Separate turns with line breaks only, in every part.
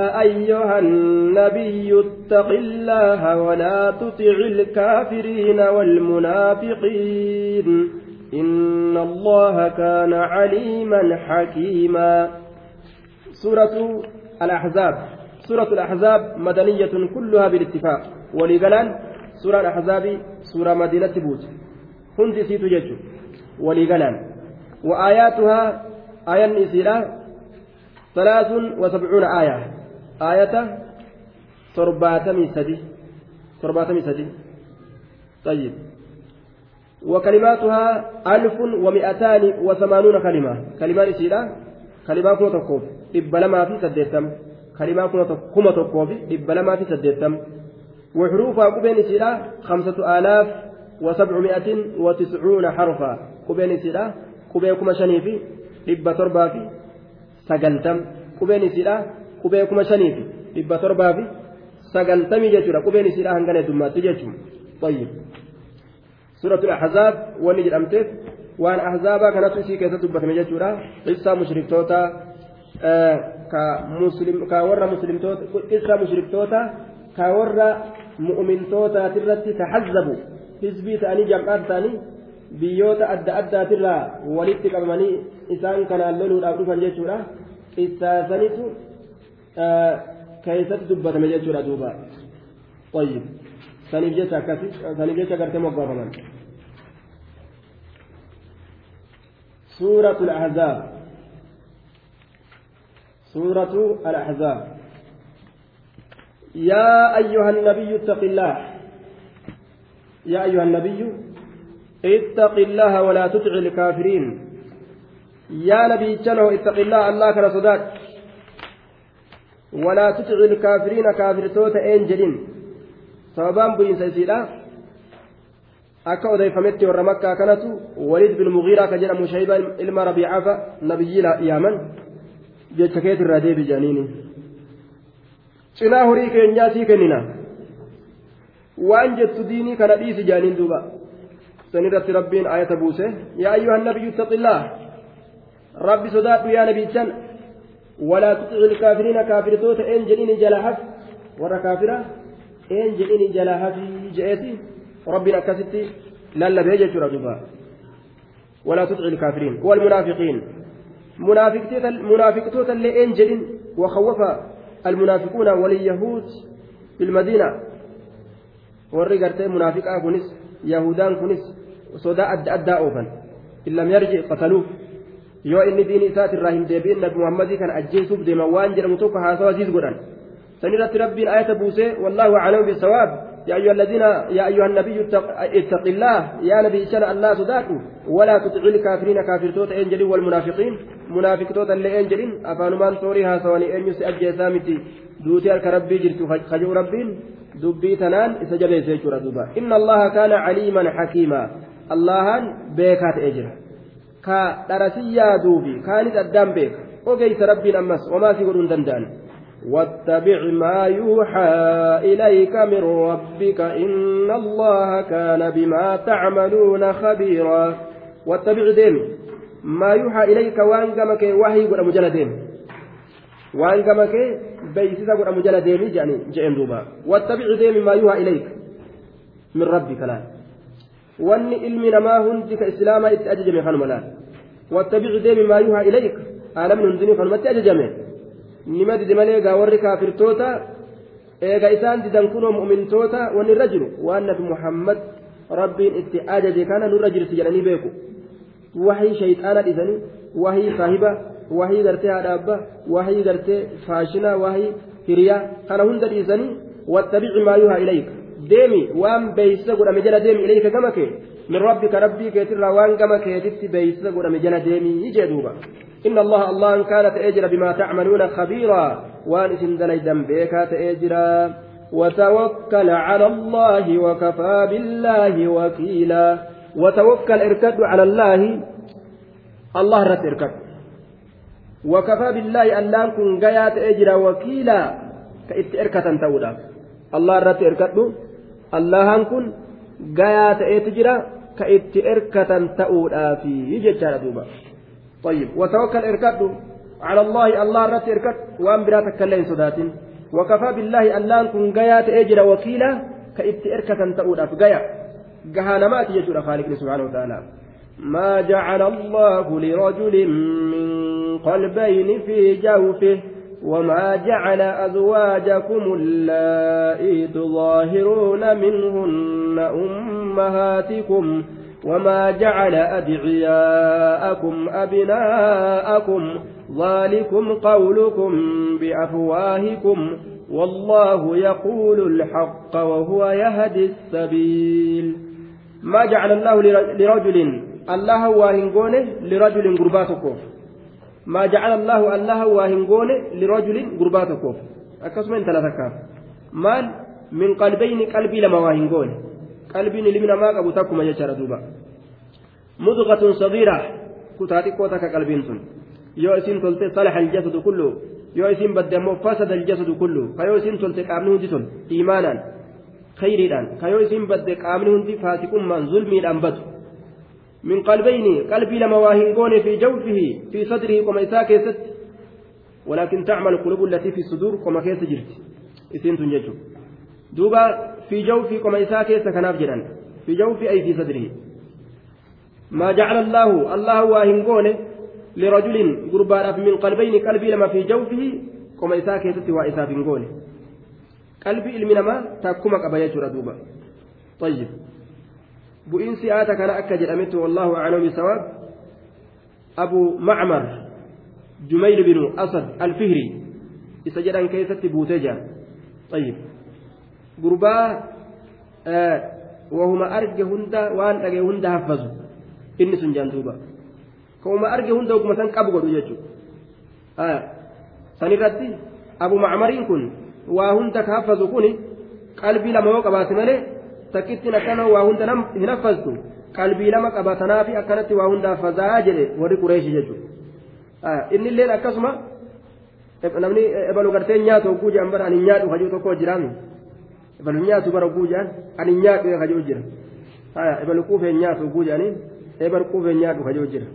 أيها النبي اتق الله ولا تطع الكافرين والمنافقين. إن الله كان عليما حكيما. سورة الأحزاب. سورة الأحزاب مدنية كلها بالاتفاق. ولقلان سورة الأحزاب سورة مدينة بوت هندي سيتو ولقلان. وآياتها آية نسيرة ثلاث وسبعون آية. آية ترباتمي سدي. ترباتمي سدي. طيب. وكلماتها ألف ومئتان وثمانون كلمة. كلمة سيدة كلمة كنا تقوف إبلما في سديتم. كلمة كنا تقوف إبلما في سديتم. وحروفها قبين سيدة خمسة آلاف وسبعمائة وتسعون حرفا. قبين سيدة قبين كما شنيفي. إبا تربا في سقلتم قبين سيدة qubee kuma shanii fi dhibba torbaa fi sagaltamii jechuudha qubeen isiidha hangana heddummaatti jechuun طيب سورة الأحزاب وني جرمتت وأن أحزابا كانت في كيسة تبت من جدورا قصة مشركتوتا آه كمسلم كورا مسلمتوتا قصة مشركتوتا كورا مؤمنتوتا ترت تحزبوا حزبي ثاني جمعات ثاني biyyoota adda addaatirraa walitti qabamanii isaan kanaan loluudhaaf dhufan jechuudha qissaasanitu keessatti dubbatame jechuudha duuba طيب. saniif jecha akkasi saniif jecha gartee moggaafaman سورة الأحزاب. سورة الأحزاب. يا أيها النبي اتق الله. يا أيها النبي اتق الله ولا تطع الكافرين. يا نبي اتق الله الله ولا تطع الكافرين كافر توتا odeeffametti warra makkaa kanatu waliid bin mugiiraa ka jedhamu shayba ilma rabiicafa nabiyyi yaaman jecha keet irraa deebi jedhaniini cinaa horii keenyaa sii kennina waan jettu diinii kana dhiisi jedhaniin duuba san irratti rabbiin ayata buuse yaa ayyuha nabiyyu ittaqillaah rabbi sodaadhu yaa nabiyichan ولا تطع الكافرين كافر توت إن جئني جلاحف ورا كافرة إن جئني جلاحف جئتي ربنا كستي لا بيجة رجبا ولا تطع الكافرين. والمنافقين. منافق توت اللي إن جئن وخوف المنافقون واليهود في المدينة. warri gartee munaafiqaa kunis yahudaan kunis sodaa adda addaa oofan in lam yoo inni diini isaati irraa hin deebi'in nabi muhammadii kana ajjeesuuf deema waan jedhamu tokko haasawa siis godhan. San irratti rabbiin ayata buuse wallaahu aclamu bisawaab يا أيها الذين يا أيها النبي اتق الله يا نبي شان الله صداته ولا تطع الكافرين كافر توت والمنافقين منافق توت اللي أنجلين أفان من صورها سواني أن يسأجي سامتي دوتي الكربي خجو دبي تنان إسجبي إن الله كان عليما حكيما الله بيكات أجر ka dharasii yaaduufi kaanis addaan beeka. Ogeeysa rabbiin ammas wamaa si godhuun danda'an? واتبع ما يوحى إليك من ربك إن الله كان بما تعملون خبيرا واتبع ديم ما يوحى إليك وأنقمك وحي قد مجل ديم وأنقمك بيسيسا قد مجل ديم يعني جئن دوبا واتبع ديم ما يوحى إليك من ربك لا ka islaamaa itti ajajame kanuma laal wattabicu deemi maa yuhaa ilayk aalamni hundinuu kanumatti ajajame nima didi malee gaa warri kaafirtoota eega isaan didan kunoo mu'mintoota wanni irra jiru waan nabi muhammad rabbiin itti ajaje kana nurra jirti jedhanii beeku wahii shayxaana dhisanii wahii saahiba wahii gartee haadha abba wahii gartee faashina wahii hiriyaa kana hunda dhiisanii wattabici maa yuhaa ilayka deemi waan beeysisa godhame jala deemi ilayka gama kee? Min rabbika rabbii keetirraa waan gama keetitti beeysisa godhame jala deemii jee duuba. إن الله الله كان تأجر بما تعملون خبيرا وأن دليدا بيكا تأجرا وتوكل على الله وكفى بالله وكيلا وتوكل اركد على الله الله رت اركد وكفى بالله أن لا كن جاء تأجرا وكيلا كإت اركة تودا الله رت اركد allahan kun gayaa ta'eetu jira ka itti erkatan ta'uudhaafi jechaadha duuba. طيب وتوكل اركدوا على الله الله رت إركت وأن براتك كلين صدات وكفى بالله ألان كن قيات أجر وكيلا كإبت إركة تؤول أفقيا جهانمات يجور خالق سبحانه وتعالى ما جعل الله لرجل من قلبين في جوفه وما جعل أزواجكم اللائي تظاهرون منهن أمهاتكم وما جعل أدعياءكم أبناءكم ذلكم قولكم بأفواهكم والله يقول الحق وهو يهدي السبيل ما جعل الله لرجل؟ الله واهنقونه لرجل قرباتكم ما جعل الله الله واهنقونه لرجل قرباتكم أكسم انت لا تكاف. مال من قلبين قلبي لما واهنقونه قلبي لمن ما قبو تكما يجرى دوبا. مضغة صغيرة. كتاتي كوتك قلبين سن. yoo isin tolte salaha aljasadu kullu yoo isin badde ammoo fasada aljasadu kullu ka yoo isin tolte qaamni hundi tol iimaanaan khayriidhaan ka qalbii lama waa hin goone fi jawfihi fi sadrihi qoma isaa keessatti ولكن تعمل القلوب التي في الصدور كما كيس جرت. إسين تنججو. دوبا في جوفي كما إساء كيس كناف جران. في جوفي أي في صدره. ما جعل الله الله واهنقونه لرجل قربان من قلبين قلبي لما في جوفه كما وإساء في نقول قلبي المنما تاكما قبايا دوبا. طيب. بؤين سيئاتك أنا أكد والله أعلم بصواب أبو معمر جميل بن أسد الفهري. إسجدا كيست بوتجا. طيب. قربا آه وهما أرجى هندا وأن دوبا ka'uma arge hunda oguma san qabu godhu jechuudha san irratti abu macmariin kun waa hunda ka haffazu kun qalbii lama yoo qabaate malee takkittiin akkana waa hunda hin haffaztu qalbii lama qabatanaa fi akkanatti waa hunda haffazaa jedhe warri qureeshi jechuudha inni illeen akkasuma namni ebalu gartee nyaatu hogguu jedhan bara ani nyaadhu hajuu tokko jiraami ebalu nyaatu bara hogguu jedhan ani nyaadhu hajuu jira ebalu quufee nyaatu hogguu jedhanii ebalu quufee nyaadhu hajuu jira.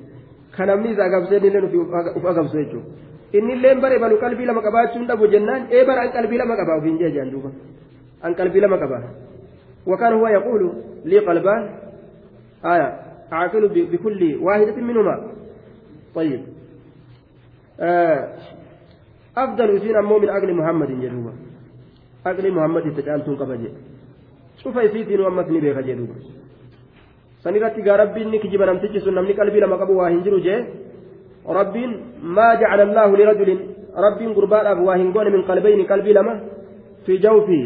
kan namni isa agabsee inni illee uf agabsu jechuudha inni illee bare balu qalbii lama qabaachuun dhabu jennaan ee bara an qalbii lama qabaa ofiin jee duuba an qalbii lama qabaa وكان هو يقول لي قلبان آية أعقل بكل واحدة منهما طيب آه أفضل يسين أمو من أقل محمد جدوبا أقل محمد تجعلتون قبجي شوف يسيتين وأمتني بيخ جدوبا san irratti gaa rabbiin ni kijiba namtichi sun namni qalbii lama qabu waa hin jiru jee rabbiin maa jacala allaahu lirajulin rabbiin gurbaadhaaf waa hin goone min qalbayni qalbii lama fi jawfi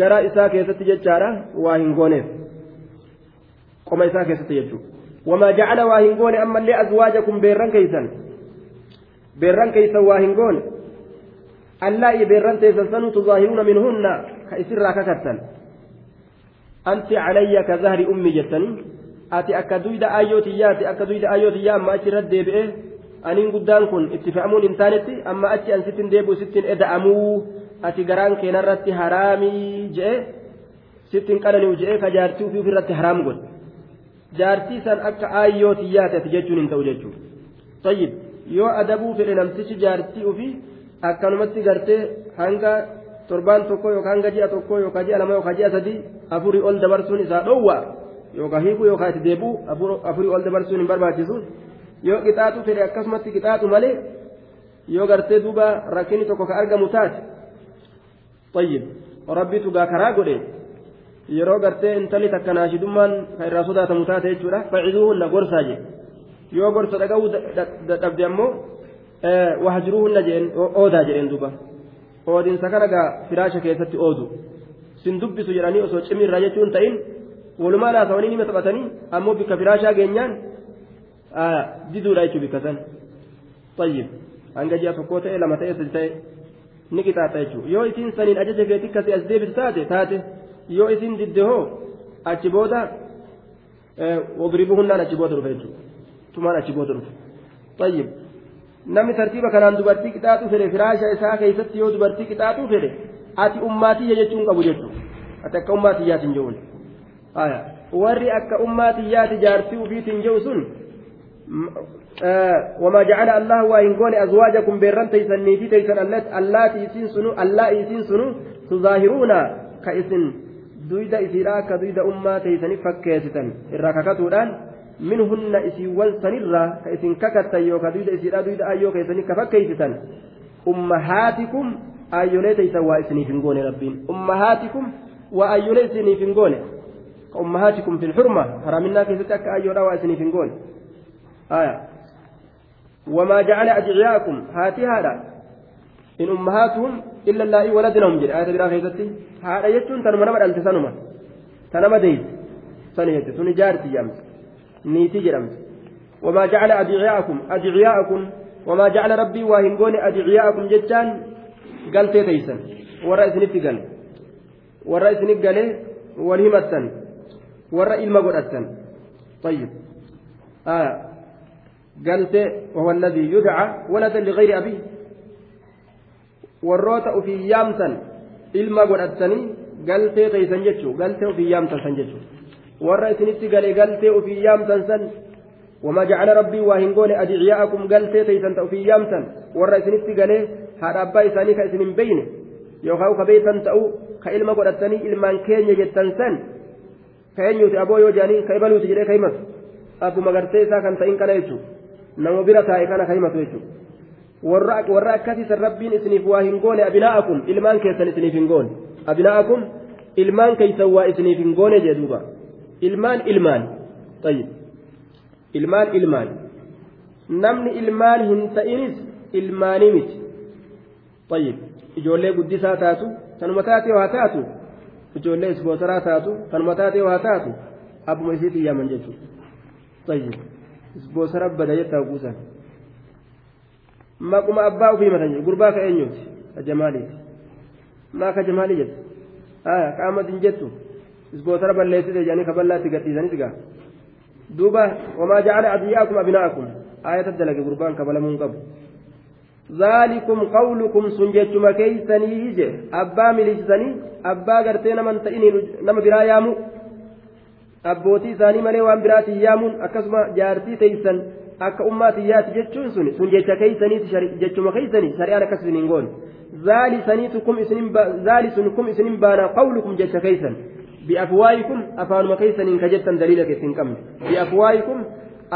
garaa isaa keessatti jechaadha waa hin gooneef qoma isaa keessatti jechuudha wamaa jacala waa hin goone ammallee azwaajakum beerran keeysan beerran keeysan waa hin goone allaa'i beerran teessan sanu tuzaahiruuna minhunna ka isirraa kakattan anti calayya ka zahri ummi jettanii ati akka duyda ayyootiyaati akka duyda ayyootiyaa amma achi irratti deebi'ee aniin guddaan kun itti fe'amuun hin taanetti amma achi an sittin deebi'u sittin eda'amuu ati garaan keenarratti haraamii je'e sittin qanani'u je'e ka jaartii ofii ofirratti haraam godhe jaartii san akka ayyootiyaati ati jechuun hin ta'u jechuudha tayyib yoo adabuu fedhe namtichi jaartii ofii akkanumatti gartee hanga torbaan tokko yookaan hanga ji'a tokko yookaan ji'a lama yookaan ji'a sadii afurii ol dabarsuun isaa dhoowwaa. yookaan hiikuu yookaan itti deebi'u afurii ol dabarsuun hin barbaachisu yoo qixaaxu fedhe akkasumatti qixaaxu malee yoo gartee duuba rakkinni tokko ka argamu taate gaa karaa godhe yeroo gartee intalli takka naashidummaan ka irraa sodaatamu taate jechuudha faciduuhunna gorsaa jedhe yoo gorsa dhaga'uu dhabde ammoo wahajruuhunna jedheen oodaa jedheen duuba oodiinsa kana gaa firaasha keessatti oodu sin dubbisu jedhanii osoo cimirraa jechuun ta'in walumaa laasawanii nima taphatanii ammoo bikka firaashaa geenyaan diduudha jechuun bikka san tayyib hanga ji'a tokkoo ta'e lama ta'e sadi ta'e ni qixaaxa jechuudha yoo isiin saniin ajaja keetii akkasii as deebitu taate taate yoo isiin didde hoo achi booda wadribuhunnaan achi booda dhufe jechuudha tumaan achi booda dhufe tayyib namni tartiiba kanaan dubartii qixaaxuu fedhe firaasha isaa keessatti yoo dubartii qixaaxuu fedhe ati ummaatiyya jechuun qabu jechuudha ati akka ummaatiyyaati hin jehuun warri akka ummaatiyyaati jaartii ufiitiin jehu sun وما جعل الله وإن قول أزواجكم بيران تيسن نيتي تيسن اللاتي إسين سنو اللائي إسين سنو تظاهرون كإسن. دويدا إسيرا كدويدا أمة تيسن فكيستن. إراكاكتودان منهن إسيوان سنرا كإسن ككتا يوكا دويدا إسيرا دويدا أيوكا إسن كفكيستن. أمهاتكم أيولي تيسن وإسني فنقون ربين. أمهاتكم وأيولي إسني فنقون أمهاتكم في الحرمة حرامنا كيف تك أيولا وإسني فنقون آية. وما جعل أدعياءكم هاتي هذا. إن أمهاتهم إلا اللائي ولدنهم جل آية برا خيزتي. هذا يجتون تنمى نمى أنت سنما تنمى ديت. سنيت سن جارتي يمس نيتي جرمس وما جعل أدعياءكم أدعياءكم وما جعل ربي واهنقون أدعياءكم جتان قال تيسن ورا إسنفت قال. ورا إسنف قال. والهمتن ورا إلما قرأتن طيب. آه. قالت وهو الذي يدعى ولدا لغير أبيه. ofii yaamtan ilma godhattanii galtee teeysan jechuu galtee ofii yaamtan san jechuu warra isinitti galee galtee ofii yaamtan san وما جعل ربي واهنقون أدعياءكم قلتي تيسن في يامتا ورا إسنت قالي هذا أبا إساني كإسن بين. يوخاو كبيتا تأو كإلما قدتني إلمان كين يجتن سن. كين يوتي أبو يوجاني كيبالو تجري كيمت أبو مغرتي ساكن كان يجو nama bira taa'e kana ka himatu jechuudha warra akkasiisan rabbiin isiniif waa hin goone abinaa'akum ilmaan keessan isiniif hin goone abinaa'akum ilmaan keeysan waa isiniif hin goone jee duuba ilmaan ilmaan tayyib ilmaan ilmaan namni ilmaan hin ta'inis ilmaanii miti tayyib ijoollee guddisaa taatu tanuma taatee waa taatu ijoollee isboosaraa taatu tanuma taatee waa taatu abbuma isiitiin yaaman jechuudha tayyib bosara bada jettaa kuusan maquma abbaa ofii matan gurbaa ka eenyuuti ka jamaaliiti maa ka jamaalii jettu aya ka amadin jettu isbootara balleessite jedhanii ka bal'aatti gadhiisanitti gaa duuba wamaa jacala adiyyaakum abinaakum ayata dalage gurbaan kabalamuun qabu ذلكم قولكم سنجتما كيسني أبا مليسني أبا غرتي نمن تئني نم برا يامو abbootii isaanii malee waan biraatiin yaamuun akkasuma jaartii teeysan akka ummaatiyyaati jechuun sun sun jecha keeysaniiti jechuma keeysanii shari'aan akkas isiniin goone zaali saniitu kum isinin baana qawlukum jecha keeysan biafwaayikum afaanuma keeysaniin ka jettan daliila ittiin qabne biafwaayikum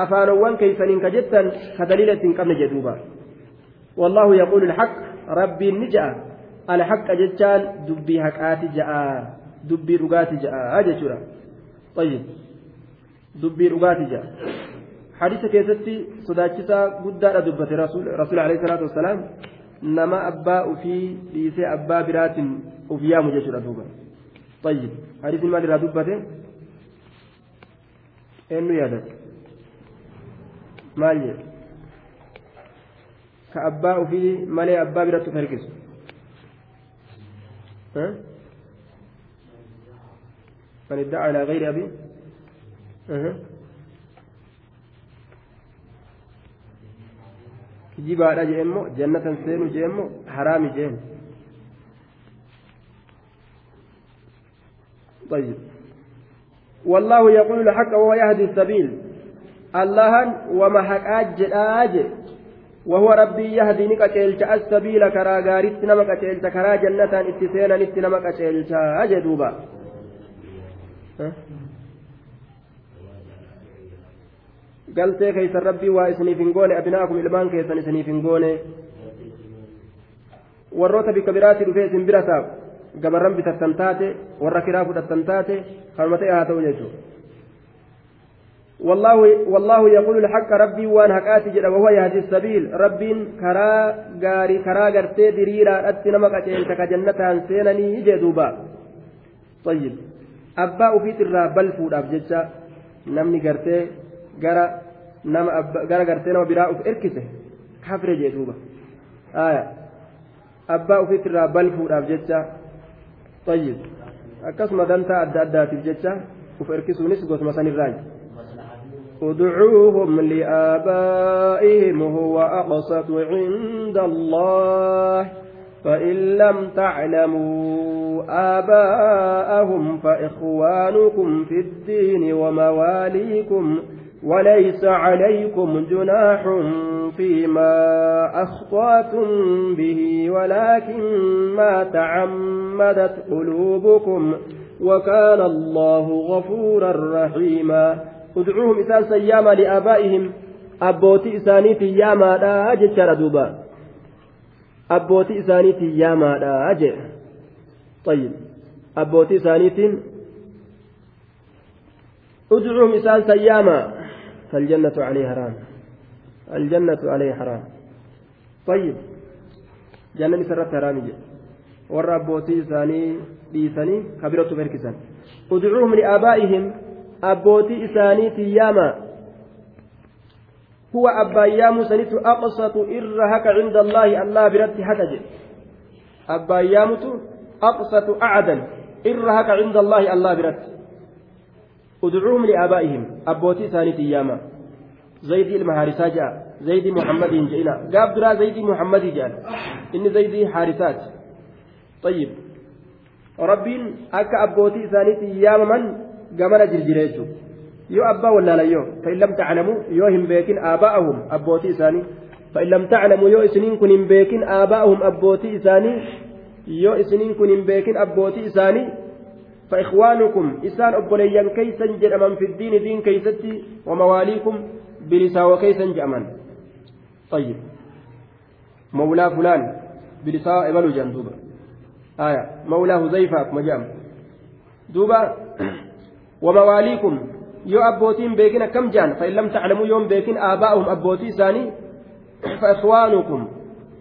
afaanowwan keeysaniin ka jettan ka daliila ittiin qabne jedhuuba والله يقول الحق ربي نجأ الحق جتان دبي حقات جاء دبي رقات جاء هذا طيب dhugaati jira hadiisa keessatti sodaachisaa guddaadha dubbate rasuul alayhi salaatu wassalaam nama abbaa ufii dhiisee abbaa biraatiin uf yaamu jechuudha duuba طيب حديث ما لرا دبته انه يادت ka abbaa ufii malee abbaa biratti uf harkisu من ادعى على غير أبيه أه. jee immoo jannatan seenu jee immoo haraami jeen طيب. والله يقول الحق وهو يهدي السبيل. الله وما حق أجل. وهو ربي يهدي نكتلت السبيل كرا غارت نمك كرا جنة اتسينا نت نمك أجدوبا galtee keeysan rabbii waa isiniif hin goone abinaakum ilmaan keessan isiniif hin goone warroota bikka biraatti dhufee isin bira taa'u gabarran bitattan taate warra kiraa fudhattan taate kanuma ta'e haa ta'u jechuudha والله والله يقول الحق ربي وان حقاتي جدا وهو يهدي السبيل ربي كرا غاري كرا غرتي دريرا اتنا مكا جنة سينني جدوبا طيب abbaa ufiit irraa balfuudhaaf jecha namni gartee gara nama gara gartee nama biraa uf erkise kafre jee duuba abbaa ufiit irraa balfuudhaaf jecha tayyib akkasuma dantaa adda addaatiif jecha uf erkisuunis gosuma sanirraayi ادعوهم لآبائهم هو أقسط عند الله فإن لم تعلموا آباءهم فإخوانكم في الدين ومواليكم وليس عليكم جناح فيما أخطأتم به ولكن ما تعمدت قلوبكم وكان الله غفورا رحيما. ادعوهم إسان سياما لآبائهم أبوتي إسانيتي ياما لا أجد دوبا. أبوتي إسانيتي ياما لا أجد طيب أبوتي إسانيتين ادعوهم إسان سياما فالجنة عليه حرام الجنة عليه حرام طيب جنة سرت حرام جي warra abbootii isaanii dhiisanii kabiratu berkisan. Udcuuhum liaabaa'ihim abbootii isaaniitiin yaama. Irra haka cinda allaahi allah biratti haka jedhe abbaan yaamutu aqsatu acdan irra haka cinda allaahi allah biratti udcuuhum liaabaa'ihim abbootii isaaniitiin yaama زيد المهارسة جاء زيد محمد جئنا قاب درا زيد محمد جاء إن زيد حارسات طيب ربين أكا أبوتي إسانيتي يامما قمنا جرجريتو يو أبا ولا لا يو؟ فإن لم تعلموا يو هم بيكين آباءهم أبوتي إساني. فإن لم تعلموا يو إسنين كن بيكين آباءهم أبوتي إساني. يو إسنين كن بيكين أبوتي إساني. فإخوانكم إسان أبوليا كيسا جرما في الدين دين كيستي ومواليكم بلساوة كيسا جأمن طيب. مولى فلان بلساوة إبلو جندوبا آية. مولى هزيفة مجام دوبا. ومواليكم يو أبوتين بيكين كم جان فإن لم تعلموا يوم بيكين آباؤهم أبوتي ثاني فإخوانكم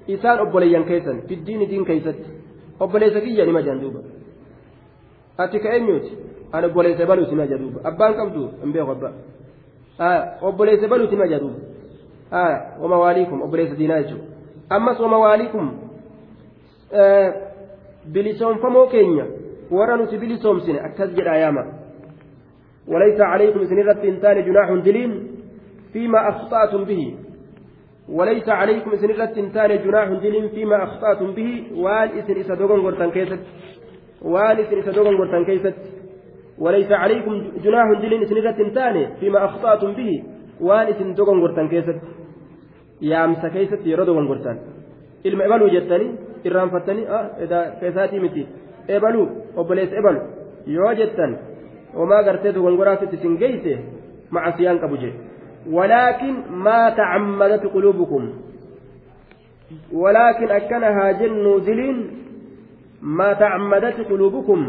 إسان أبوليان كيسن في الدين دين كيست أبوليس كيا نما جان دوبا أتي كأنيوت أنا أبوليس بلو تما جدوبا أبان قبدو أمبيه غبا آه أبوليس بلو تما جدوبا آه ومواليكم أبوليس ديناجو أمس ومواليكم آه bilisoomfamoo keenya? Warra nuti bilisoomsine akkas jedha yaama وليس عليكم سنرة تنتان جناح دلين فيما أخطأتم به. وليس عليكم سنرة تنتان جناح دلين فيما أخطأتم به. وان إسن إسدوغن غرتان كيست. وان إسن إسدوغن غرتان كيست. وليس عليكم جناح دلين سنرة تنتان فيما أخطأتم به. وان إسن دوغن غرتان كيست. يامس كيست يردوغن غرتان. ilma ebaluu jettanii irraanfattanii keessaatii miti ebaluu obboleessa ebalu yoo jettan gartee dogongoraatitti isin geeyse macasiyaan qabu jedhe ولكن ما تعمدت قلوبكم. ولكن أكنها جن زلين ما تعمدت قلوبكم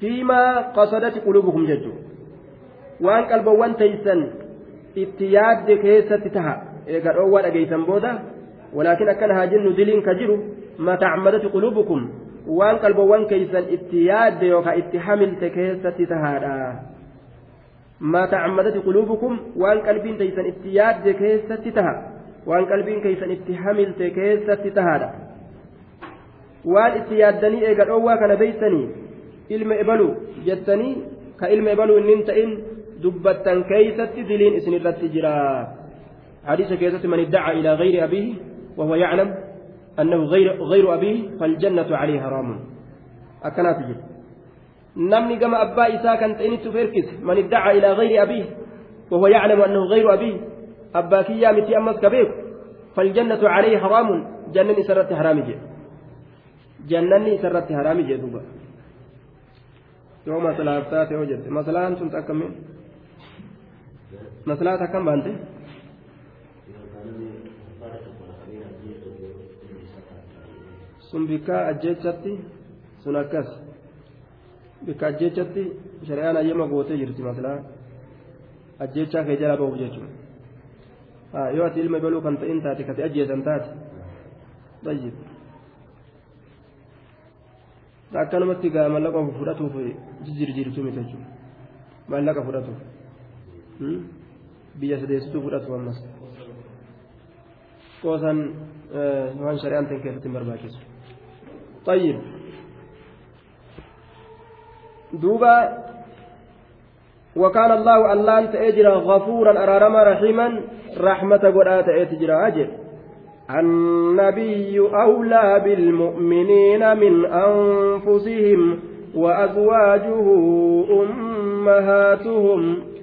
فيما قصدت قلوبكم جدوا وان قلبا وان تيسن اتياد كيسة تها إيقا أول أجيسن بودا. ولكن أكنها جن دلين كجرو ما تعمدت قلوبكم. اتياد يوكا اتحامل تكيسة تهادا ما تعمدت قلوبكم وان قلبين تيسا اتياد كيسة تها وان قلبين كيسا اتحامل تكيسة تهادا waan itti yaaddanii eega dhoowwaa kana beeysanii ilma ebaluu jettanii ka ilma ebaluu innin ta'in dubbattan keeysatti diliin isin irratti jira hadiisa keessatti man iddaca ilaa gayri abiihi وهو يعلم أنه غير, غير أبيه فالجنة عليه حرام. أكنات جد. نمني كما أبا إساء كانت إن تفركس من ادعى إلى غير أبيه وهو يعلم أنه غير أبيه أبا كيا متي أمس كبير. فالجنة عليه حرام. جنني سرت حرام جد. جنني سرت حرام جد. دوبا. يوم مسلاة وجد مسلاة أنتم تكمل مسلاة كم بانتي؟ Sun bikkaa ajjeechatti sun akkas bikka ajjeechatti shari'aan ayyama gootee jirti maslaa ajjeechaa kee jala bahuuf jechuudha yoo ati ilma baluu kan ta'in taate kati ajjeesan taate tayyib akkanumatti gaa mallaqa fudhatuuf jijjiirjiirtu miti jechuudha mallaqa fudhatuuf biyya sadeessituu fudhatu ammas qoosan waan shari'aan tan keessatti hin barbaachisu. طيب. دوبا وكان الله ألان تأجر غفورا أرارما رحيما رحمة قرآت تأجر أجر النبي أولى بالمؤمنين من أنفسهم وأزواجه أمهاتهم.